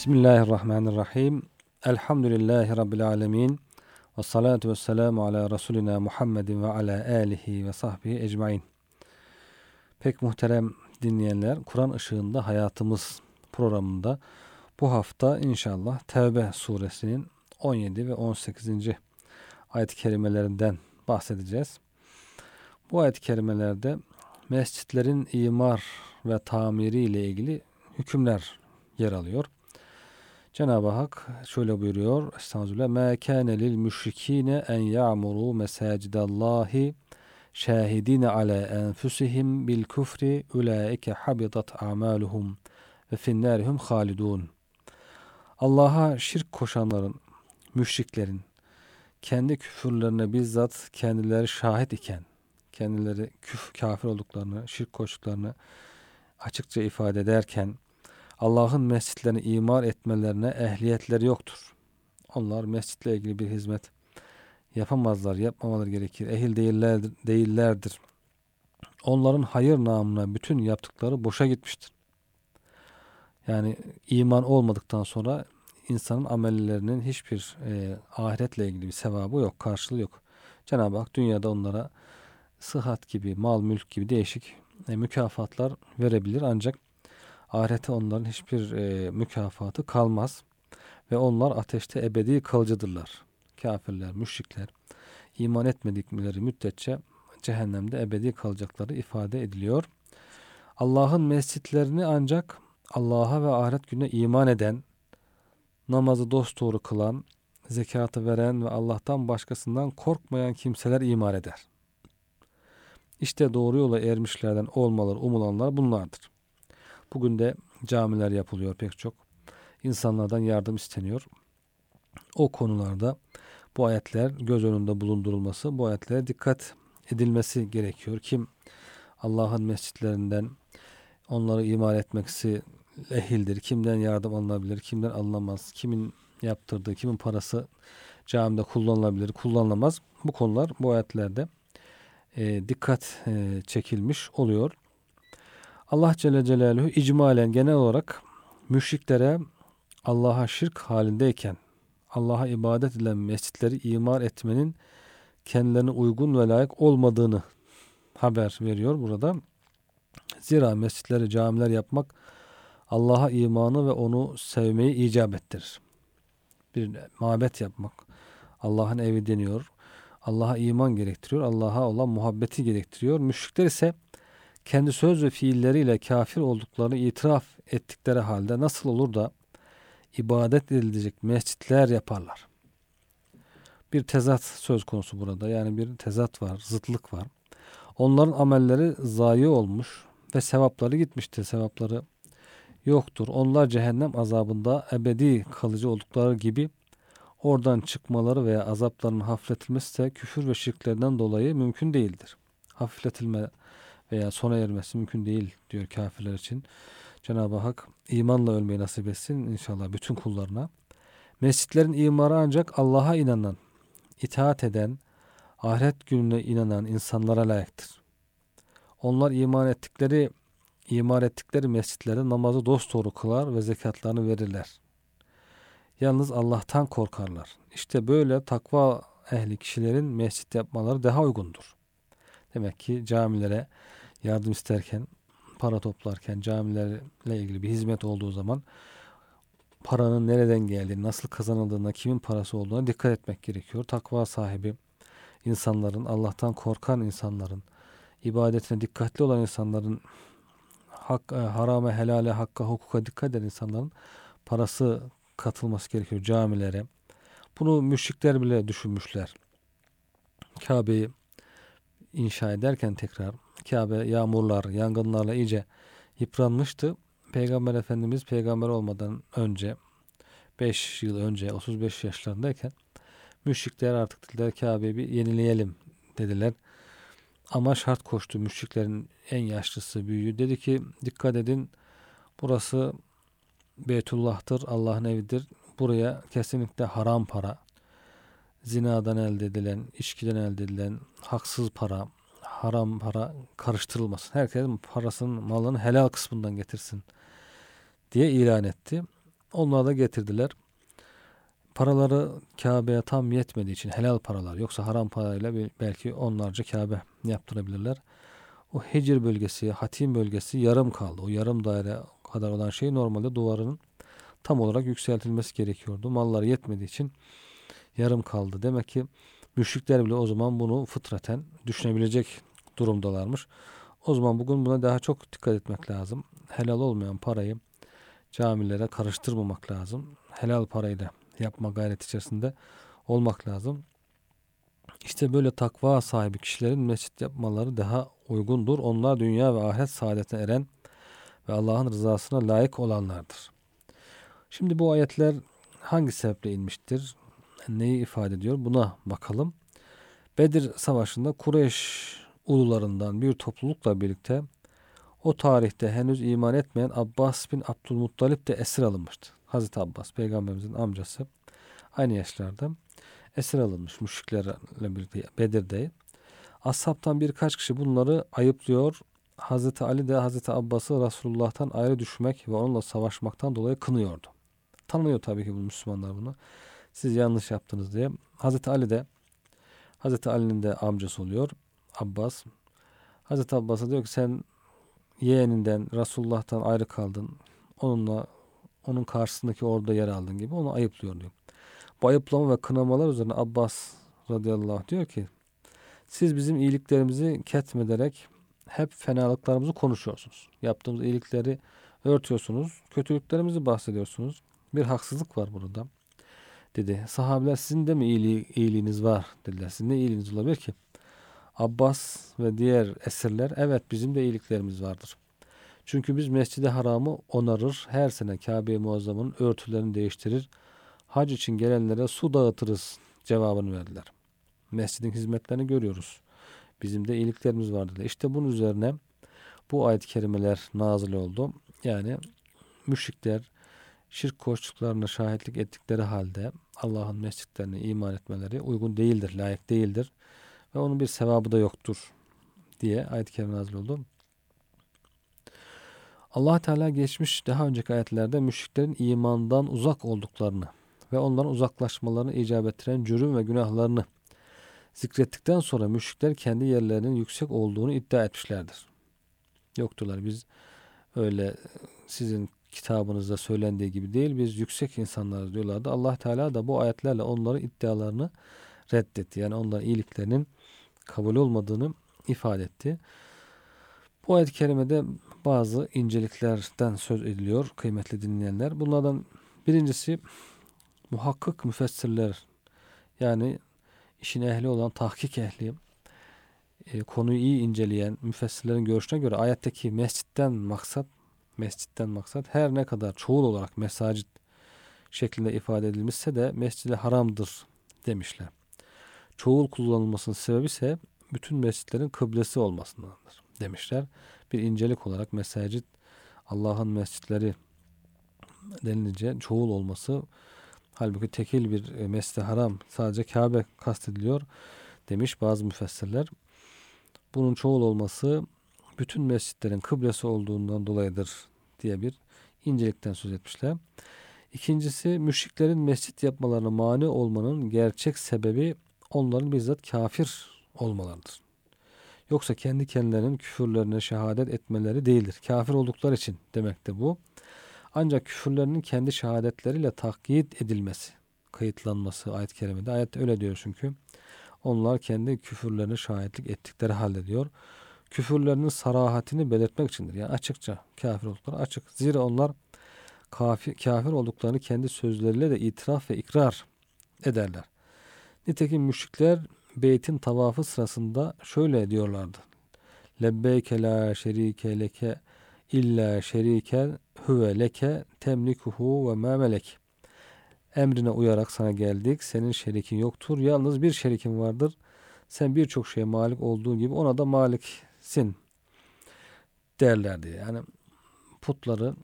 Bismillahirrahmanirrahim. Elhamdülillahi Rabbil alemin. Ve salatu ve selamu ala Resulina Muhammedin ve ala alihi ve sahbihi ecmain. Pek muhterem dinleyenler, Kur'an ışığında hayatımız programında bu hafta inşallah Tevbe suresinin 17 ve 18. ayet-i kerimelerinden bahsedeceğiz. Bu ayet-i kerimelerde mescitlerin imar ve tamiri ile ilgili hükümler yer alıyor. Cenab-ı Hak şöyle buyuruyor. Estağfirullah. Ma kana lil müşrikine en ya'muru mesacidallahi şahidine ala enfusihim bil kufri ulaike habitat a'maluhum ve finnarihum halidun. Allah'a şirk koşanların, müşriklerin kendi küfürlerine bizzat kendileri şahit iken, kendileri küf, kafir olduklarını, şirk koştuklarını açıkça ifade ederken Allah'ın mescitlerini imar etmelerine ehliyetleri yoktur. Onlar mescitle ilgili bir hizmet yapamazlar, yapmamaları gerekir. Ehil değillerdir, değillerdir. Onların hayır namına bütün yaptıkları boşa gitmiştir. Yani iman olmadıktan sonra insanın amellerinin hiçbir e, ahiretle ilgili bir sevabı yok, karşılığı yok. Cenab-ı Hak dünyada onlara sıhhat gibi, mal, mülk gibi değişik e, mükafatlar verebilir. Ancak ahirete onların hiçbir e, mükafatı kalmaz. Ve onlar ateşte ebedi kalıcıdırlar. Kafirler, müşrikler iman etmedikleri müddetçe cehennemde ebedi kalacakları ifade ediliyor. Allah'ın mescitlerini ancak Allah'a ve ahiret gününe iman eden, namazı dosdoğru kılan, zekatı veren ve Allah'tan başkasından korkmayan kimseler imar eder. İşte doğru yola ermişlerden olmaları umulanlar bunlardır. Bugün de camiler yapılıyor pek çok. İnsanlardan yardım isteniyor. O konularda bu ayetler göz önünde bulundurulması, bu ayetlere dikkat edilmesi gerekiyor. Kim Allah'ın mescitlerinden onları imar etmeksi ehildir. Kimden yardım alınabilir, kimden alınamaz, kimin yaptırdığı, kimin parası camide kullanılabilir, kullanılamaz. Bu konular bu ayetlerde e, dikkat e, çekilmiş oluyor. Allah Celle Celaluhu icmalen genel olarak müşriklere Allah'a şirk halindeyken Allah'a ibadet edilen mescitleri imar etmenin kendilerine uygun ve layık olmadığını haber veriyor burada. Zira mescitleri, camiler yapmak Allah'a imanı ve onu sevmeyi icap ettirir. Bir mabet yapmak. Allah'ın evi deniyor. Allah'a iman gerektiriyor. Allah'a olan muhabbeti gerektiriyor. Müşrikler ise kendi söz ve fiilleriyle kafir olduklarını itiraf ettikleri halde nasıl olur da ibadet edilecek mescitler yaparlar. Bir tezat söz konusu burada. Yani bir tezat var, zıtlık var. Onların amelleri zayi olmuş ve sevapları gitmiştir. Sevapları yoktur. Onlar cehennem azabında ebedi kalıcı oldukları gibi oradan çıkmaları veya azaplarının hafifletilmesi de küfür ve şirklerinden dolayı mümkün değildir. Hafifletilme veya sona ermesi mümkün değil diyor kafirler için. Cenab-ı Hak imanla ölmeyi nasip etsin inşallah bütün kullarına. Mescitlerin imarı ancak Allah'a inanan, itaat eden, ahiret gününe inanan insanlara layıktır. Onlar iman ettikleri imar ettikleri mescitlerin namazı dosdoğru kılar ve zekatlarını verirler. Yalnız Allah'tan korkarlar. İşte böyle takva ehli kişilerin mescit yapmaları daha uygundur. Demek ki camilere yardım isterken, para toplarken, camilerle ilgili bir hizmet olduğu zaman paranın nereden geldiğini, nasıl kazanıldığına, kimin parası olduğuna dikkat etmek gerekiyor. Takva sahibi insanların, Allah'tan korkan insanların, ibadetine dikkatli olan insanların, hak, e, harame, helale, hakka, hukuka dikkat eden insanların parası katılması gerekiyor camilere. Bunu müşrikler bile düşünmüşler. Kabe'yi inşa ederken tekrar Kabe yağmurlar, yangınlarla iyice yıpranmıştı. Peygamber Efendimiz peygamber olmadan önce 5 yıl önce 35 yaşlarındayken müşrikler artık dediler Kabe'yi bir yenileyelim dediler. Ama şart koştu müşriklerin en yaşlısı büyüğü. Dedi ki dikkat edin burası Beytullah'tır, Allah'ın evidir. Buraya kesinlikle haram para, zinadan elde edilen, içkiden elde edilen haksız para, haram para karıştırılmasın. Herkes parasının, malının helal kısmından getirsin diye ilan etti. Onlar da getirdiler. Paraları Kabe'ye tam yetmediği için helal paralar yoksa haram parayla belki onlarca Kabe yaptırabilirler. O Hicr bölgesi, Hatim bölgesi yarım kaldı. O yarım daire kadar olan şey normalde duvarın tam olarak yükseltilmesi gerekiyordu. Mallar yetmediği için yarım kaldı. Demek ki müşrikler bile o zaman bunu fıtraten düşünebilecek durumdalarmış. O zaman bugün buna daha çok dikkat etmek lazım. Helal olmayan parayı camilere karıştırmamak lazım. Helal parayla yapma gayret içerisinde olmak lazım. İşte böyle takva sahibi kişilerin mescit yapmaları daha uygundur. Onlar dünya ve ahiret saadetine eren ve Allah'ın rızasına layık olanlardır. Şimdi bu ayetler hangi sebeple inmiştir? Neyi ifade ediyor? Buna bakalım. Bedir Savaşı'nda Kureyş ulularından bir toplulukla birlikte o tarihte henüz iman etmeyen Abbas bin Abdülmuttalip de esir alınmıştı. Hazreti Abbas peygamberimizin amcası aynı yaşlarda esir alınmış müşriklerle birlikte Bedir'de. Ashabtan birkaç kişi bunları ayıplıyor. Hazreti Ali de Hazreti Abbas'ı Resulullah'tan ayrı düşmek ve onunla savaşmaktan dolayı kınıyordu. Tanıyor tabii ki bu Müslümanlar bunu. Siz yanlış yaptınız diye. Hazreti Ali de Hazreti Ali'nin de amcası oluyor. Abbas. Hazreti Abbas'a diyor ki sen yeğeninden Resulullah'tan ayrı kaldın. Onunla onun karşısındaki orada yer aldın gibi onu ayıplıyor diyor. Bu ayıplama ve kınamalar üzerine Abbas radıyallahu diyor ki siz bizim iyiliklerimizi ketmederek hep fenalıklarımızı konuşuyorsunuz. Yaptığımız iyilikleri örtüyorsunuz. Kötülüklerimizi bahsediyorsunuz. Bir haksızlık var burada dedi. Sahabeler sizin de mi iyiliği, iyiliğiniz var dediler. Sizin ne iyiliğiniz olabilir ki? Abbas ve diğer esirler evet bizim de iyiliklerimiz vardır. Çünkü biz Mescid-i Haram'ı onarır, her sene Kabe-i Muazzam'ın örtülerini değiştirir, hac için gelenlere su dağıtırız cevabını verdiler. Mescidin hizmetlerini görüyoruz. Bizim de iyiliklerimiz var dediler. İşte bunun üzerine bu ayet-i kerimeler nazil oldu. Yani müşrikler şirk koştuklarına şahitlik ettikleri halde Allah'ın mescitlerine iman etmeleri uygun değildir, layık değildir ve onun bir sevabı da yoktur diye ayet-i kerime nazil oldu. Allah Teala geçmiş daha önceki ayetlerde müşriklerin imandan uzak olduklarını ve onların uzaklaşmalarını icap ettiren cürüm ve günahlarını zikrettikten sonra müşrikler kendi yerlerinin yüksek olduğunu iddia etmişlerdir. Yok diyorlar biz öyle sizin kitabınızda söylendiği gibi değil biz yüksek insanlarız diyorlardı. Allah Teala da bu ayetlerle onların iddialarını reddetti. Yani onların iyiliklerinin kabul olmadığını ifade etti. Bu ayet-i kerimede bazı inceliklerden söz ediliyor kıymetli dinleyenler. Bunlardan birincisi muhakkak müfessirler yani işin ehli olan tahkik ehli e, konuyu iyi inceleyen müfessirlerin görüşüne göre ayetteki mescitten maksat mescitten maksat her ne kadar çoğul olarak mesacit şeklinde ifade edilmişse de mescid haramdır demişler. Çoğul kullanılmasının sebebi ise bütün mescitlerin kıblesi olmasındandır demişler. Bir incelik olarak mesacit Allah'ın mescitleri denilince çoğul olması halbuki tekil bir e, mescid haram sadece Kabe kastediliyor demiş bazı müfessirler. Bunun çoğul olması bütün mescitlerin kıblesi olduğundan dolayıdır diye bir incelikten söz etmişler. İkincisi müşriklerin mescit yapmalarına mani olmanın gerçek sebebi onların bizzat kafir olmalarıdır. Yoksa kendi kendilerinin küfürlerine şehadet etmeleri değildir. Kafir oldukları için demektir bu. Ancak küfürlerinin kendi şehadetleriyle takyit edilmesi, kayıtlanması ayet-i kerimede. Ayet öyle diyor çünkü. Onlar kendi küfürlerine şahitlik ettikleri halde diyor küfürlerinin sarahatini belirtmek içindir. Yani açıkça kafir oldukları açık. Zira onlar kafir, kafir olduklarını kendi sözleriyle de itiraf ve ikrar ederler. Nitekim müşrikler beytin tavafı sırasında şöyle diyorlardı. Lebbeyke la şerike leke illa şeriken huve leke temlikuhu ve ma melek. Emrine uyarak sana geldik. Senin şerikin yoktur. Yalnız bir şerikin vardır. Sen birçok şeye malik olduğun gibi ona da malik sin derlerdi. Yani putları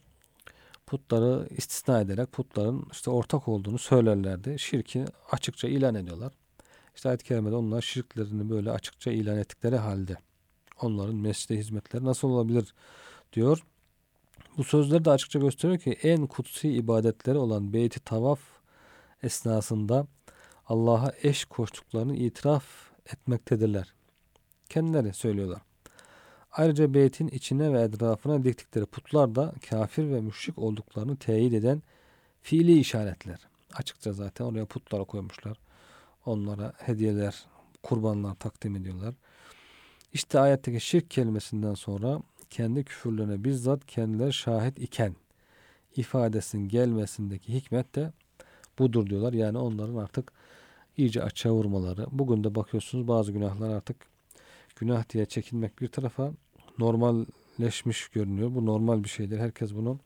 putları istisna ederek putların işte ortak olduğunu söylerlerdi. Şirki açıkça ilan ediyorlar. İşte ayet-i kerimede onlar şirklerini böyle açıkça ilan ettikleri halde onların mescide hizmetleri nasıl olabilir diyor. Bu sözler de açıkça gösteriyor ki en kutsi ibadetleri olan beyti tavaf esnasında Allah'a eş koştuklarını itiraf etmektedirler. Kendileri söylüyorlar. Ayrıca beytin içine ve etrafına diktikleri putlar da kafir ve müşrik olduklarını teyit eden fiili işaretler. Açıkça zaten oraya putlar koymuşlar. Onlara hediyeler, kurbanlar takdim ediyorlar. İşte ayetteki şirk kelimesinden sonra kendi küfürlerine bizzat kendileri şahit iken ifadesinin gelmesindeki hikmet de budur diyorlar. Yani onların artık iyice açığa vurmaları. Bugün de bakıyorsunuz bazı günahlar artık günah diye çekinmek bir tarafa normalleşmiş görünüyor. Bu normal bir şeydir. Herkes bunu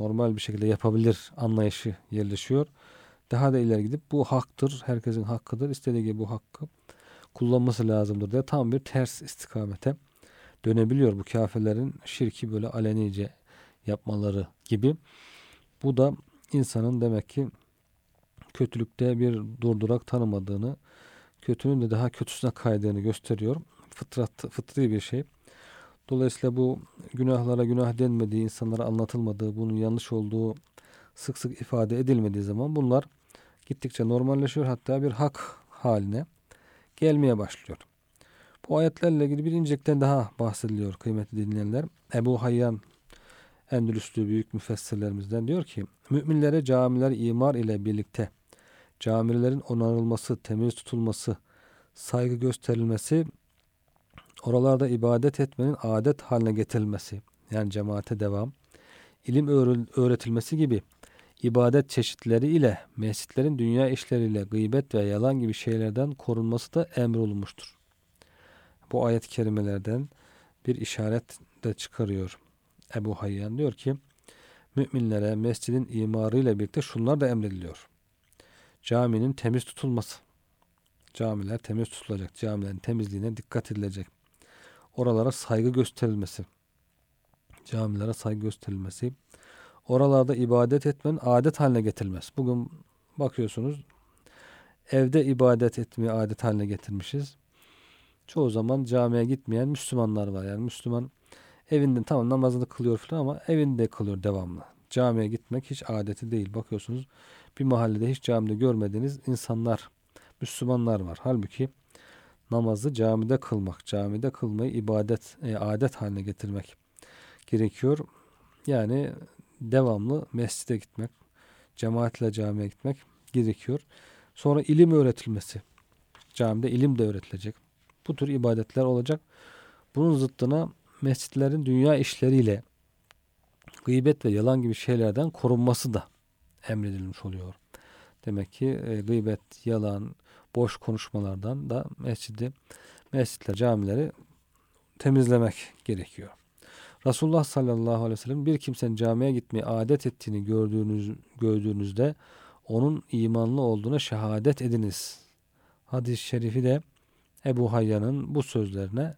normal bir şekilde yapabilir anlayışı yerleşiyor. Daha da ileri gidip bu haktır, herkesin hakkıdır. İstediği gibi bu hakkı kullanması lazımdır diye tam bir ters istikamete dönebiliyor bu kafirlerin şirki böyle alenice yapmaları gibi. Bu da insanın demek ki kötülükte bir durdurak tanımadığını, kötünün de daha kötüsüne kaydığını gösteriyor. Fıtrat, fıtri bir şey. Dolayısıyla bu günahlara günah denmediği, insanlara anlatılmadığı, bunun yanlış olduğu sık sık ifade edilmediği zaman bunlar gittikçe normalleşiyor. Hatta bir hak haline gelmeye başlıyor. Bu ayetlerle ilgili bir incelikten daha bahsediliyor kıymetli dinleyenler. Ebu Hayyan Endülüslü büyük müfessirlerimizden diyor ki müminlere camiler imar ile birlikte camilerin onarılması, temiz tutulması, saygı gösterilmesi, oralarda ibadet etmenin adet haline getirilmesi, yani cemaate devam, ilim öğretilmesi gibi ibadet çeşitleri ile mescitlerin dünya işleriyle gıybet ve yalan gibi şeylerden korunması da emrolunmuştur. Bu ayet-i kerimelerden bir işaret de çıkarıyor. Ebu Hayyan diyor ki müminlere mescidin imarıyla birlikte şunlar da emrediliyor. Caminin temiz tutulması. Camiler temiz tutulacak. Camilerin temizliğine dikkat edilecek. Oralara saygı gösterilmesi. Camilere saygı gösterilmesi oralarda ibadet etmenin adet haline getirilmez. Bugün bakıyorsunuz evde ibadet etmeyi adet haline getirmişiz. Çoğu zaman camiye gitmeyen Müslümanlar var. Yani Müslüman evinde tamam namazını kılıyor falan ama evinde kılıyor devamlı. Camiye gitmek hiç adeti değil. Bakıyorsunuz bir mahallede hiç camide görmediğiniz insanlar, Müslümanlar var. Halbuki namazı camide kılmak, camide kılmayı ibadet, e, adet haline getirmek gerekiyor. Yani devamlı mescide gitmek, cemaatle camiye gitmek gerekiyor. Sonra ilim öğretilmesi. Camide ilim de öğretilecek. Bu tür ibadetler olacak. Bunun zıttına mescitlerin dünya işleriyle gıybet ve yalan gibi şeylerden korunması da emredilmiş oluyor. Demek ki e, gıybet, yalan, boş konuşmalardan da mescidi, mescitler, camileri temizlemek gerekiyor. Resulullah sallallahu aleyhi ve sellem bir kimsenin camiye gitmeyi adet ettiğini gördüğünüz, gördüğünüzde onun imanlı olduğuna şehadet ediniz. Hadis-i şerifi de Ebu Hayyan'ın bu sözlerine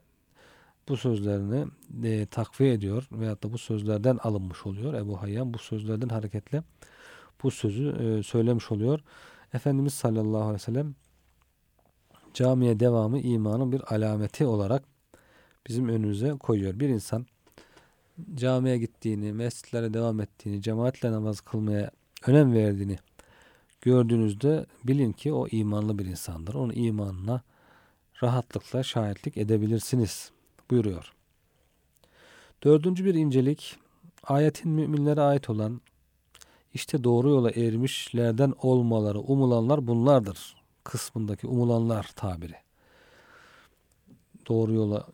bu sözlerini e, takviye ediyor veyahut da bu sözlerden alınmış oluyor. Ebu Hayyan bu sözlerden hareketle bu sözü e, söylemiş oluyor. Efendimiz sallallahu aleyhi ve sellem camiye devamı imanın bir alameti olarak bizim önümüze koyuyor. Bir insan camiye gittiğini, mescitlere devam ettiğini, cemaatle namaz kılmaya önem verdiğini gördüğünüzde bilin ki o imanlı bir insandır. Onun imanına rahatlıkla şahitlik edebilirsiniz buyuruyor. Dördüncü bir incelik, ayetin müminlere ait olan işte doğru yola ermişlerden olmaları umulanlar bunlardır. Kısmındaki umulanlar tabiri. Doğru yola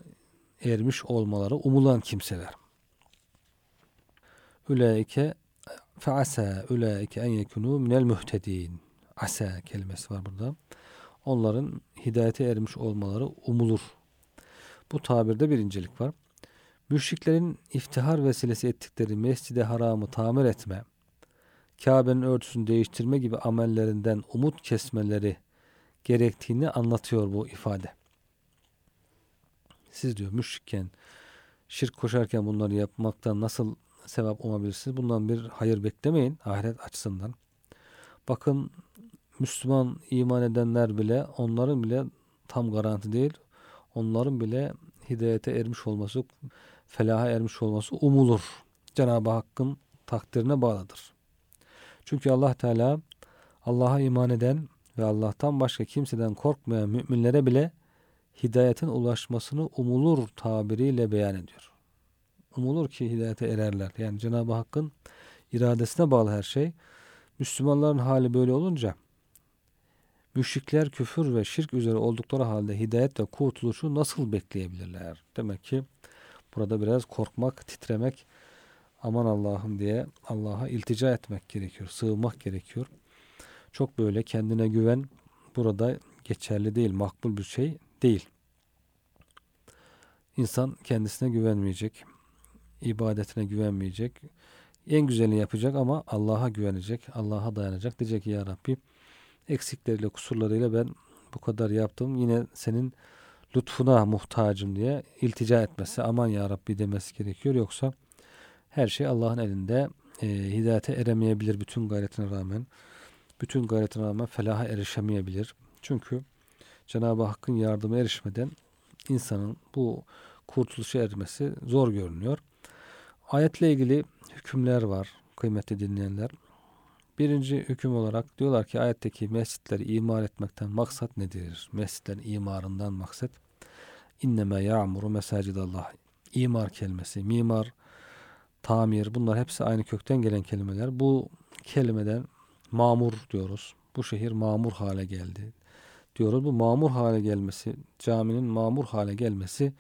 ermiş olmaları umulan kimseler. Üleike feasa üleike en yekunu minel muhtedin. Asa kelimesi var burada. Onların hidayete ermiş olmaları umulur. Bu tabirde bir incelik var. Müşriklerin iftihar vesilesi ettikleri mescide haramı tamir etme, Kabe'nin örtüsünü değiştirme gibi amellerinden umut kesmeleri gerektiğini anlatıyor bu ifade. Siz diyor müşrikken, şirk koşarken bunları yapmaktan nasıl sevap umabilirsiniz. Bundan bir hayır beklemeyin ahiret açısından. Bakın Müslüman iman edenler bile onların bile tam garanti değil. Onların bile hidayete ermiş olması, felaha ermiş olması umulur. Cenab-ı Hakk'ın takdirine bağlıdır. Çünkü Allah Teala Allah'a iman eden ve Allah'tan başka kimseden korkmayan müminlere bile hidayetin ulaşmasını umulur tabiriyle beyan ediyor. Umulur ki hidayete ererler. Yani Cenab-ı Hakk'ın iradesine bağlı her şey. Müslümanların hali böyle olunca müşrikler küfür ve şirk üzere oldukları halde hidayet ve kurtuluşu nasıl bekleyebilirler? Demek ki burada biraz korkmak, titremek, aman Allah'ım diye Allah'a iltica etmek gerekiyor, sığınmak gerekiyor. Çok böyle kendine güven burada geçerli değil, makbul bir şey değil. İnsan kendisine güvenmeyecek, ibadetine güvenmeyecek, en güzelini yapacak ama Allah'a güvenecek, Allah'a dayanacak. Diyecek ki ya Rabbi eksikleriyle, kusurlarıyla ben bu kadar yaptım. Yine senin lütfuna muhtacım diye iltica etmesi, aman ya Rabbi demesi gerekiyor. Yoksa her şey Allah'ın elinde. E, hidayete eremeyebilir bütün gayretine rağmen. Bütün gayretine rağmen felaha erişemeyebilir. Çünkü Cenab-ı Hakk'ın yardımı erişmeden insanın bu kurtuluşa ermesi zor görünüyor. Ayetle ilgili hükümler var kıymetli dinleyenler. Birinci hüküm olarak diyorlar ki ayetteki mescitleri imar etmekten maksat nedir? Mescitlerin imarından maksat inneme ya'muru mesacidallah. İmar kelimesi, mimar, tamir bunlar hepsi aynı kökten gelen kelimeler. Bu kelimeden mamur diyoruz. Bu şehir mamur hale geldi diyoruz. Bu mamur hale gelmesi, caminin mamur hale gelmesi,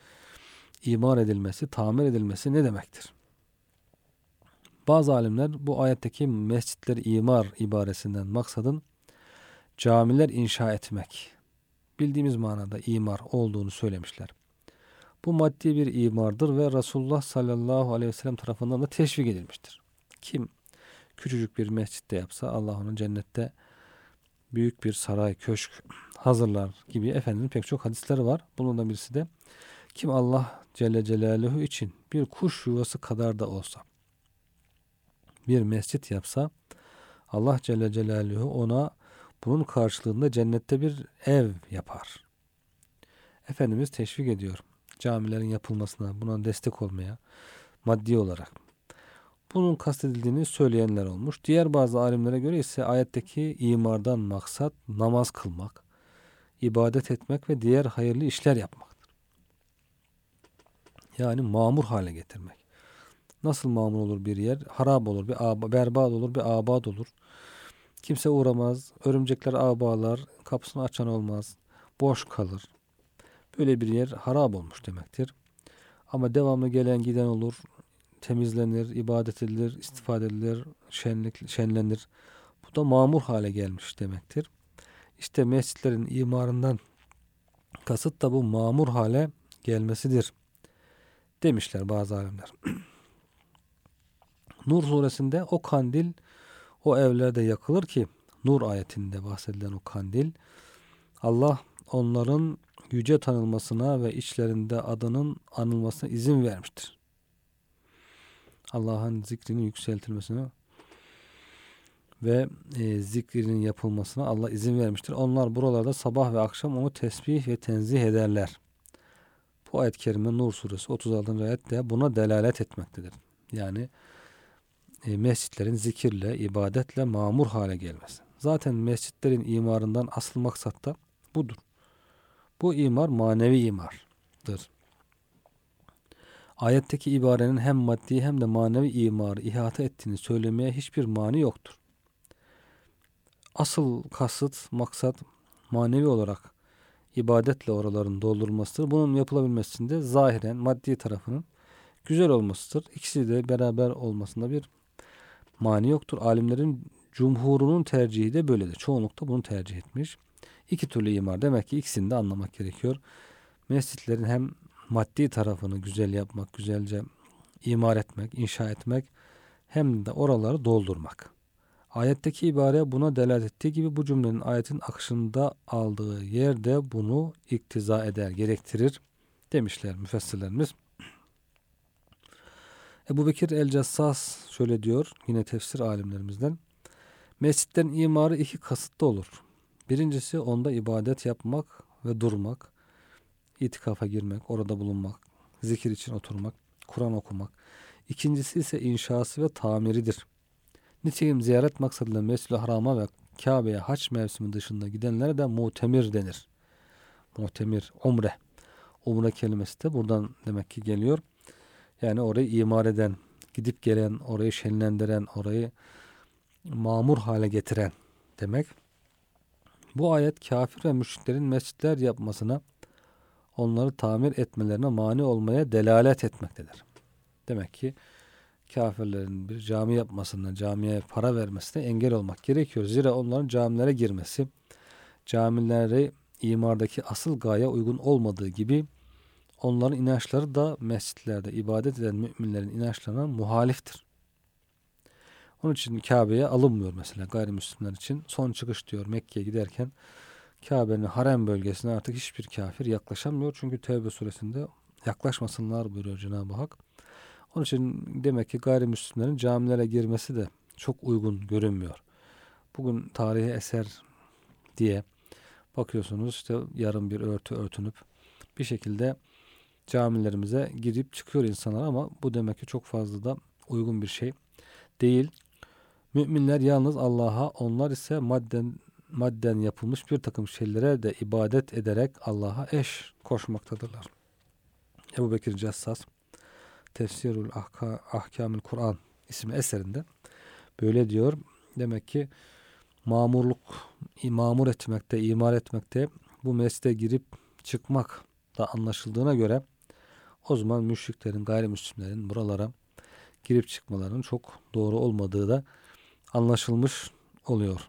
imar edilmesi, tamir edilmesi ne demektir? Bazı alimler bu ayetteki mescitler imar ibaresinden maksadın camiler inşa etmek, bildiğimiz manada imar olduğunu söylemişler. Bu maddi bir imardır ve Resulullah sallallahu aleyhi ve sellem tarafından da teşvik edilmiştir. Kim küçücük bir mescitte yapsa Allah onun cennette büyük bir saray, köşk hazırlar gibi efendinin pek çok hadisleri var. Bunun birisi de kim Allah Celle Celaluhu için bir kuş yuvası kadar da olsa bir mescit yapsa Allah Celle Celaluhu ona bunun karşılığında cennette bir ev yapar. Efendimiz teşvik ediyor camilerin yapılmasına, buna destek olmaya maddi olarak. Bunun kastedildiğini söyleyenler olmuş. Diğer bazı alimlere göre ise ayetteki imardan maksat namaz kılmak, ibadet etmek ve diğer hayırlı işler yapmaktır. Yani mamur hale getirmek. Nasıl mamur olur bir yer? Harap olur, bir aba, berbat olur, bir abad olur. Kimse uğramaz, örümcekler ağ kapısını açan olmaz, boş kalır. Böyle bir yer harap olmuş demektir. Ama devamlı gelen giden olur, temizlenir, ibadet edilir, istifade edilir, şenlik, şenlenir. Bu da mamur hale gelmiş demektir. İşte mescitlerin imarından kasıt da bu mamur hale gelmesidir demişler bazı alimler. Nur suresinde o kandil o evlerde yakılır ki Nur ayetinde bahsedilen o kandil Allah onların yüce tanılmasına ve içlerinde adının anılmasına izin vermiştir. Allah'ın zikrinin yükseltilmesine ve e, zikrinin yapılmasına Allah izin vermiştir. Onlar buralarda sabah ve akşam onu tesbih ve tenzih ederler. Bu ayet-i kerime Nur suresi 36. ayet de buna delalet etmektedir. Yani e, mescitlerin zikirle, ibadetle mamur hale gelmesi. Zaten mescitlerin imarından asıl maksat da budur. Bu imar manevi imardır. Ayetteki ibarenin hem maddi hem de manevi imarı ihata ettiğini söylemeye hiçbir mani yoktur. Asıl kasıt, maksat manevi olarak ibadetle oraların doldurulmasıdır. Bunun yapılabilmesinde zahiren maddi tarafının güzel olmasıdır. İkisi de beraber olmasında bir mani yoktur. Alimlerin cumhurunun tercihi de böyledir. Çoğunlukta bunu tercih etmiş. İki türlü imar. Demek ki ikisini de anlamak gerekiyor. Mescitlerin hem maddi tarafını güzel yapmak, güzelce imar etmek, inşa etmek hem de oraları doldurmak. Ayetteki ibare buna delalet ettiği gibi bu cümlenin ayetin akışında aldığı yerde bunu iktiza eder, gerektirir demişler müfessirlerimiz. Ebu Bekir el-Cassas şöyle diyor yine tefsir alimlerimizden. Mescitten imarı iki kasıtlı olur. Birincisi onda ibadet yapmak ve durmak, itikafa girmek, orada bulunmak, zikir için oturmak. Kur'an okumak. İkincisi ise inşası ve tamiridir. Nitekim ziyaret maksadıyla Mescid-i Haram'a ve Kabe'ye haç mevsimi dışında gidenlere de muhtemir denir. Muhtemir, umre. Umre kelimesi de buradan demek ki geliyor. Yani orayı imar eden, gidip gelen, orayı şenlendiren, orayı mamur hale getiren demek. Bu ayet kafir ve müşriklerin mescitler yapmasına, onları tamir etmelerine mani olmaya delalet etmektedir. Demek ki kafirlerin bir cami yapmasına, camiye para vermesine engel olmak gerekiyor. Zira onların camilere girmesi, camileri imardaki asıl gaye uygun olmadığı gibi onların inançları da mescitlerde ibadet eden müminlerin inançlarına muhaliftir. Onun için Kabe'ye alınmıyor mesela gayrimüslimler için. Son çıkış diyor Mekke'ye giderken Kabe'nin harem bölgesine artık hiçbir kafir yaklaşamıyor. Çünkü Tevbe suresinde yaklaşmasınlar buyuruyor Cenab-ı Hak. Onun için demek ki gayrimüslimlerin camilere girmesi de çok uygun görünmüyor. Bugün tarihi eser diye bakıyorsunuz işte yarım bir örtü örtünüp bir şekilde camilerimize girip çıkıyor insanlar ama bu demek ki çok fazla da uygun bir şey değil. Müminler yalnız Allah'a, onlar ise madden madden yapılmış bir takım şeylere de ibadet ederek Allah'a eş koşmaktadırlar. Ebu Bekir Cessas Tefsirul Ahka, Ahkamül Kur'an isimli eserinde böyle diyor. Demek ki mamurluk, mamur etmekte, imar etmekte bu mesleğe girip çıkmak da anlaşıldığına göre o zaman müşriklerin, gayrimüslimlerin buralara girip çıkmalarının çok doğru olmadığı da anlaşılmış oluyor.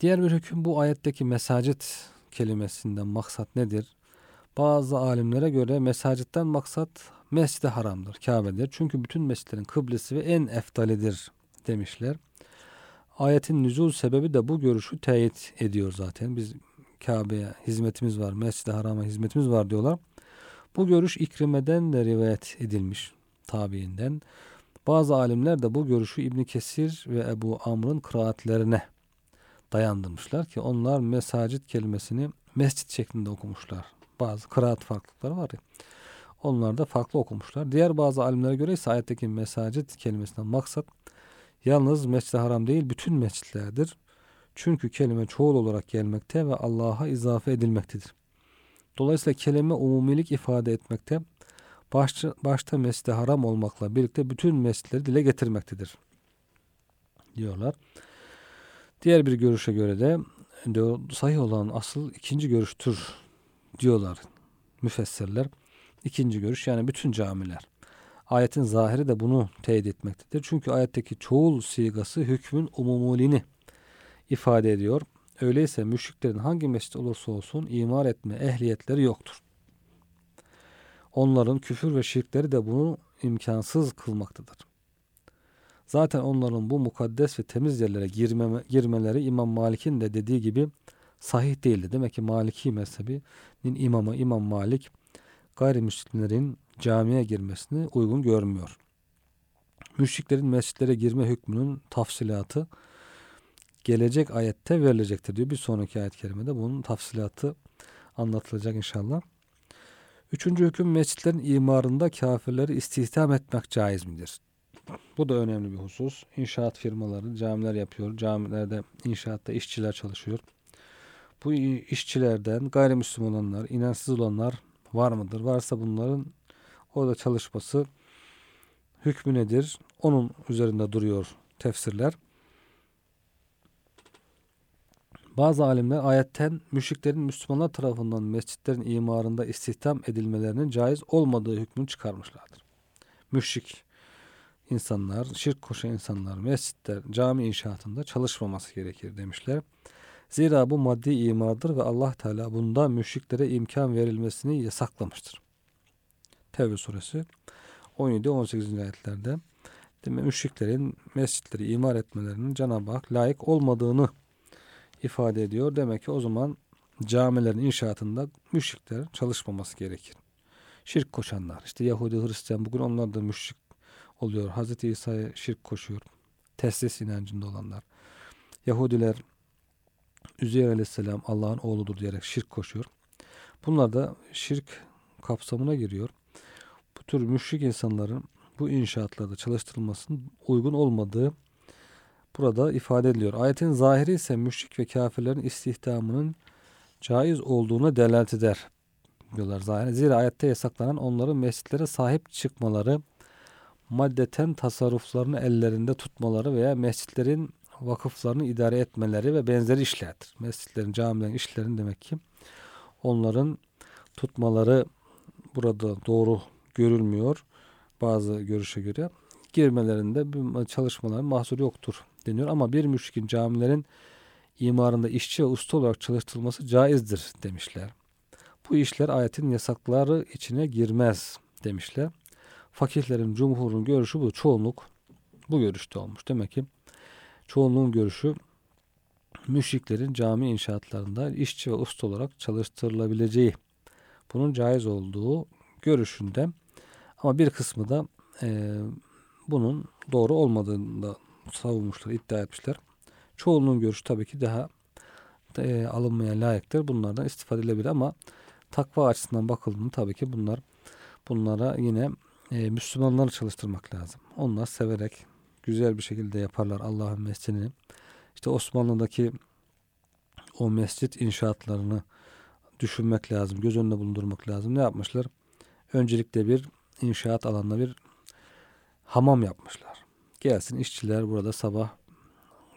Diğer bir hüküm bu ayetteki mesacit kelimesinden maksat nedir? Bazı alimlere göre mesacitten maksat mescid haramdır, Kabe'dir. Çünkü bütün mescidlerin kıblesi ve en eftalidir demişler. Ayetin nüzul sebebi de bu görüşü teyit ediyor zaten. Biz Kabe'ye hizmetimiz var, mescid harama hizmetimiz var diyorlar. Bu görüş İkrime'den de rivayet edilmiş tabiinden. Bazı alimler de bu görüşü İbn Kesir ve Ebu Amr'ın kıraatlerine dayandırmışlar ki onlar mesacit kelimesini mescit şeklinde okumuşlar. Bazı kıraat farklılıkları var ya. Onlar da farklı okumuşlar. Diğer bazı alimlere göre ise ayetteki mesacit kelimesinden maksat yalnız mescid haram değil bütün mescitlerdir. Çünkü kelime çoğul olarak gelmekte ve Allah'a izafe edilmektedir. Dolayısıyla kelime umumilik ifade etmekte, başta, başta mescid haram olmakla birlikte bütün mescitleri dile getirmektedir. Diyorlar. Diğer bir görüşe göre de sahih olan asıl ikinci görüştür diyorlar müfessirler. İkinci görüş yani bütün camiler. Ayetin zahiri de bunu teyit etmektedir. Çünkü ayetteki çoğul sigası hükmün umumulini ifade ediyor. Öyleyse müşriklerin hangi mescit olursa olsun imar etme ehliyetleri yoktur. Onların küfür ve şirkleri de bunu imkansız kılmaktadır. Zaten onların bu mukaddes ve temiz yerlere girmeme, girmeleri İmam Malik'in de dediği gibi sahih değildi. Demek ki Maliki mezhebinin imamı İmam Malik gayrimüslimlerin camiye girmesini uygun görmüyor. Müşriklerin mescitlere girme hükmünün tafsilatı gelecek ayette verilecektir diyor. Bir sonraki ayet kerimede bunun tafsilatı anlatılacak inşallah. Üçüncü hüküm mescitlerin imarında kafirleri istihdam etmek caiz midir? Bu da önemli bir husus. İnşaat firmaları camiler yapıyor. Camilerde inşaatta işçiler çalışıyor. Bu işçilerden gayrimüslim olanlar, inançsız olanlar var mıdır? Varsa bunların orada çalışması hükmü nedir? Onun üzerinde duruyor tefsirler. Bazı alimler ayetten müşriklerin Müslümanlar tarafından mescitlerin imarında istihdam edilmelerinin caiz olmadığı hükmünü çıkarmışlardır. Müşrik insanlar, şirk koşan insanlar mescitler, cami inşaatında çalışmaması gerekir demişler. Zira bu maddi imardır ve Allah Teala bunda müşriklere imkan verilmesini yasaklamıştır. Tevbe suresi 17-18. ayetlerde demek müşriklerin mescitleri imar etmelerinin Cenab-ı Hak layık olmadığını ifade ediyor. Demek ki o zaman camilerin inşaatında müşrikler çalışmaması gerekir. Şirk koşanlar, işte Yahudi, Hristiyan bugün onlar da müşrik oluyor. Hazreti İsa'ya şirk koşuyor. Teslis inancında olanlar. Yahudiler Üzeyir aleyhisselam Allah'ın oğludur diyerek şirk koşuyor. Bunlar da şirk kapsamına giriyor. Bu tür müşrik insanların bu inşaatlarda çalıştırılmasının uygun olmadığı burada ifade ediliyor. Ayetin zahiri ise müşrik ve kafirlerin istihdamının caiz olduğuna delalet eder diyorlar zahiri. Zira ayette yasaklanan onların mescitlere sahip çıkmaları, maddeten tasarruflarını ellerinde tutmaları veya mescitlerin vakıflarını idare etmeleri ve benzeri işlerdir. Mescitlerin, camilerin işlerin demek ki onların tutmaları burada doğru görülmüyor. Bazı görüşe göre girmelerinde bir çalışmaların mahsuru yoktur deniyor. Ama bir müşrikin camilerin imarında işçi ve usta olarak çalıştırılması caizdir demişler. Bu işler ayetin yasakları içine girmez demişler. Fakihlerin, cumhurun görüşü bu. Çoğunluk bu görüşte olmuş. Demek ki çoğunluğun görüşü müşriklerin cami inşaatlarında işçi ve usta olarak çalıştırılabileceği, bunun caiz olduğu görüşünde. Ama bir kısmı da e, bunun doğru olmadığını da savunmuşlar, iddia etmişler. Çoğunluğun görüşü tabii ki daha e, alınmaya layıktır. Bunlardan istifade edilebilir ama takva açısından bakıldığında tabii ki bunlar bunlara yine e, Müslümanları çalıştırmak lazım. Onlar severek güzel bir şekilde yaparlar Allah'ın mescidini. İşte Osmanlı'daki o mescit inşaatlarını düşünmek lazım. Göz önünde bulundurmak lazım. Ne yapmışlar? Öncelikle bir inşaat alanında bir hamam yapmışlar. Gelsin işçiler burada sabah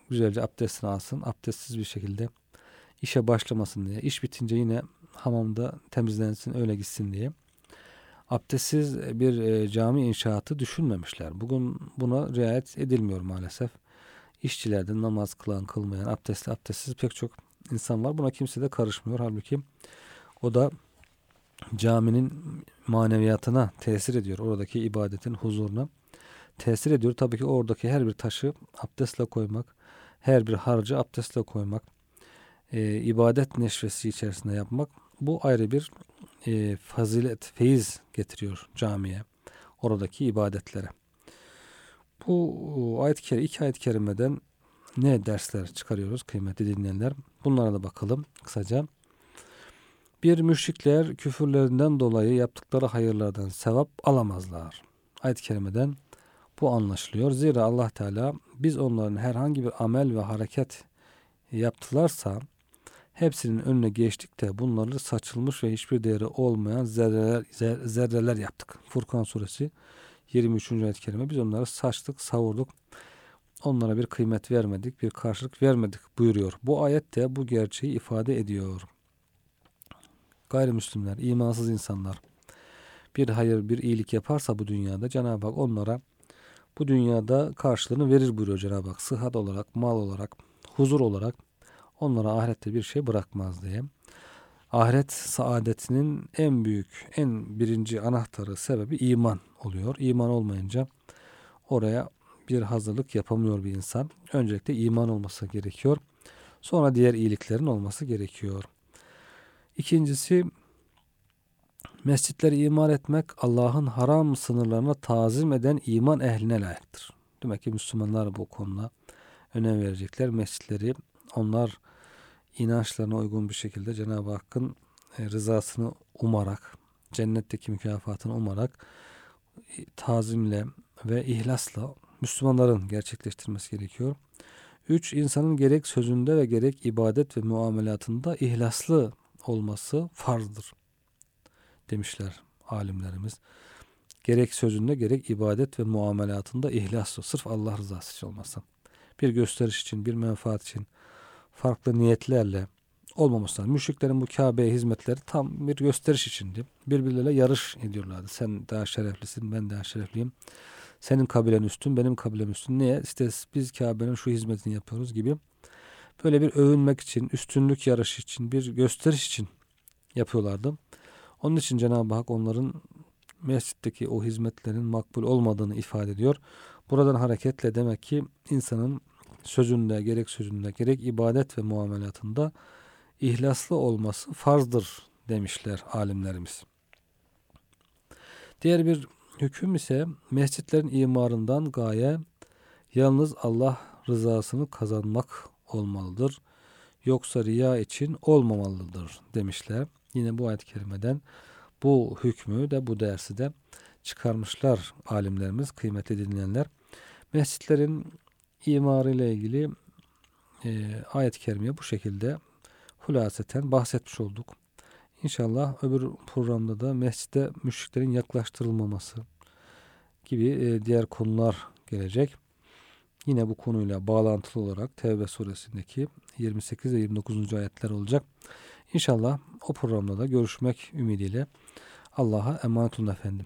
güzelce abdestini alsın. Abdestsiz bir şekilde işe başlamasın diye. İş bitince yine hamamda temizlensin öyle gitsin diye. Abdestsiz bir e, cami inşaatı düşünmemişler. Bugün buna riayet edilmiyor maalesef. İşçilerde namaz kılan kılmayan abdestli abdestsiz pek çok insan var. Buna kimse de karışmıyor. Halbuki o da caminin maneviyatına tesir ediyor. Oradaki ibadetin huzuruna tesir ediyor. Tabii ki oradaki her bir taşı abdestle koymak, her bir harcı abdestle koymak, e, ibadet neşvesi içerisinde yapmak bu ayrı bir e, fazilet, feyiz getiriyor camiye, oradaki ibadetlere. Bu ayet kerime, iki ayet kerimeden ne dersler çıkarıyoruz kıymetli dinleyenler? Bunlara da bakalım kısaca. Bir müşrikler küfürlerinden dolayı yaptıkları hayırlardan sevap alamazlar. Ayet-i kerimeden bu anlaşılıyor. Zira Allah Teala biz onların herhangi bir amel ve hareket yaptılarsa hepsinin önüne geçtik de bunları saçılmış ve hiçbir değeri olmayan zerreler, zerreler yaptık. Furkan suresi 23. ayet kerime biz onları saçtık, savurduk. Onlara bir kıymet vermedik, bir karşılık vermedik buyuruyor. Bu ayet de bu gerçeği ifade ediyor. Gayrimüslimler, imansız insanlar bir hayır, bir iyilik yaparsa bu dünyada Cenab-ı Hak onlara bu dünyada karşılığını verir buyuruyor Cenab-ı Hak. Sıhhat olarak, mal olarak, huzur olarak onlara ahirette bir şey bırakmaz diye. Ahiret saadetinin en büyük, en birinci anahtarı, sebebi iman oluyor. İman olmayınca oraya bir hazırlık yapamıyor bir insan. Öncelikle iman olması gerekiyor. Sonra diğer iyiliklerin olması gerekiyor. İkincisi mescitleri imar etmek Allah'ın haram sınırlarına tazim eden iman ehline layıktır. Demek ki Müslümanlar bu konuda önem verecekler. Mescitleri onlar inançlarına uygun bir şekilde Cenab-ı Hakk'ın e, rızasını umarak, cennetteki mükafatını umarak e, tazimle ve ihlasla Müslümanların gerçekleştirmesi gerekiyor. Üç, insanın gerek sözünde ve gerek ibadet ve muamelatında ihlaslı olması farzdır demişler alimlerimiz. Gerek sözünde gerek ibadet ve muamelatında ihlaslı, sırf Allah rızası için olmasa. Bir gösteriş için, bir menfaat için, farklı niyetlerle olmaması lazım. Müşriklerin bu Kabe'ye hizmetleri tam bir gösteriş içindi. Birbirleriyle yarış ediyorlardı. Sen daha şereflisin, ben daha şerefliyim. Senin kabilen üstün, benim kabilem üstün. Niye? İşte biz Kabe'nin şu hizmetini yapıyoruz gibi. Böyle bir övünmek için, üstünlük yarışı için, bir gösteriş için yapıyorlardı. Onun için Cenab-ı Hak onların mescitteki o hizmetlerin makbul olmadığını ifade ediyor. Buradan hareketle demek ki insanın sözünde, gerek sözünde, gerek ibadet ve muamelatında ihlaslı olması farzdır demişler alimlerimiz. Diğer bir hüküm ise mescitlerin imarından gaye yalnız Allah rızasını kazanmak olmalıdır. Yoksa riya için olmamalıdır demişler. yine bu ayet-i kerimeden bu hükmü de bu dersi de çıkarmışlar alimlerimiz, kıymetli dinleyenler. Mescitlerin imarı ile ilgili e, ayet-i kerimeye bu şekilde hulaseten bahsetmiş olduk. İnşallah öbür programda da mescide müşriklerin yaklaştırılmaması gibi e, diğer konular gelecek. Yine bu konuyla bağlantılı olarak Tevbe suresindeki 28 ve 29. ayetler olacak. İnşallah o programda da görüşmek ümidiyle Allah'a emanet olun efendim.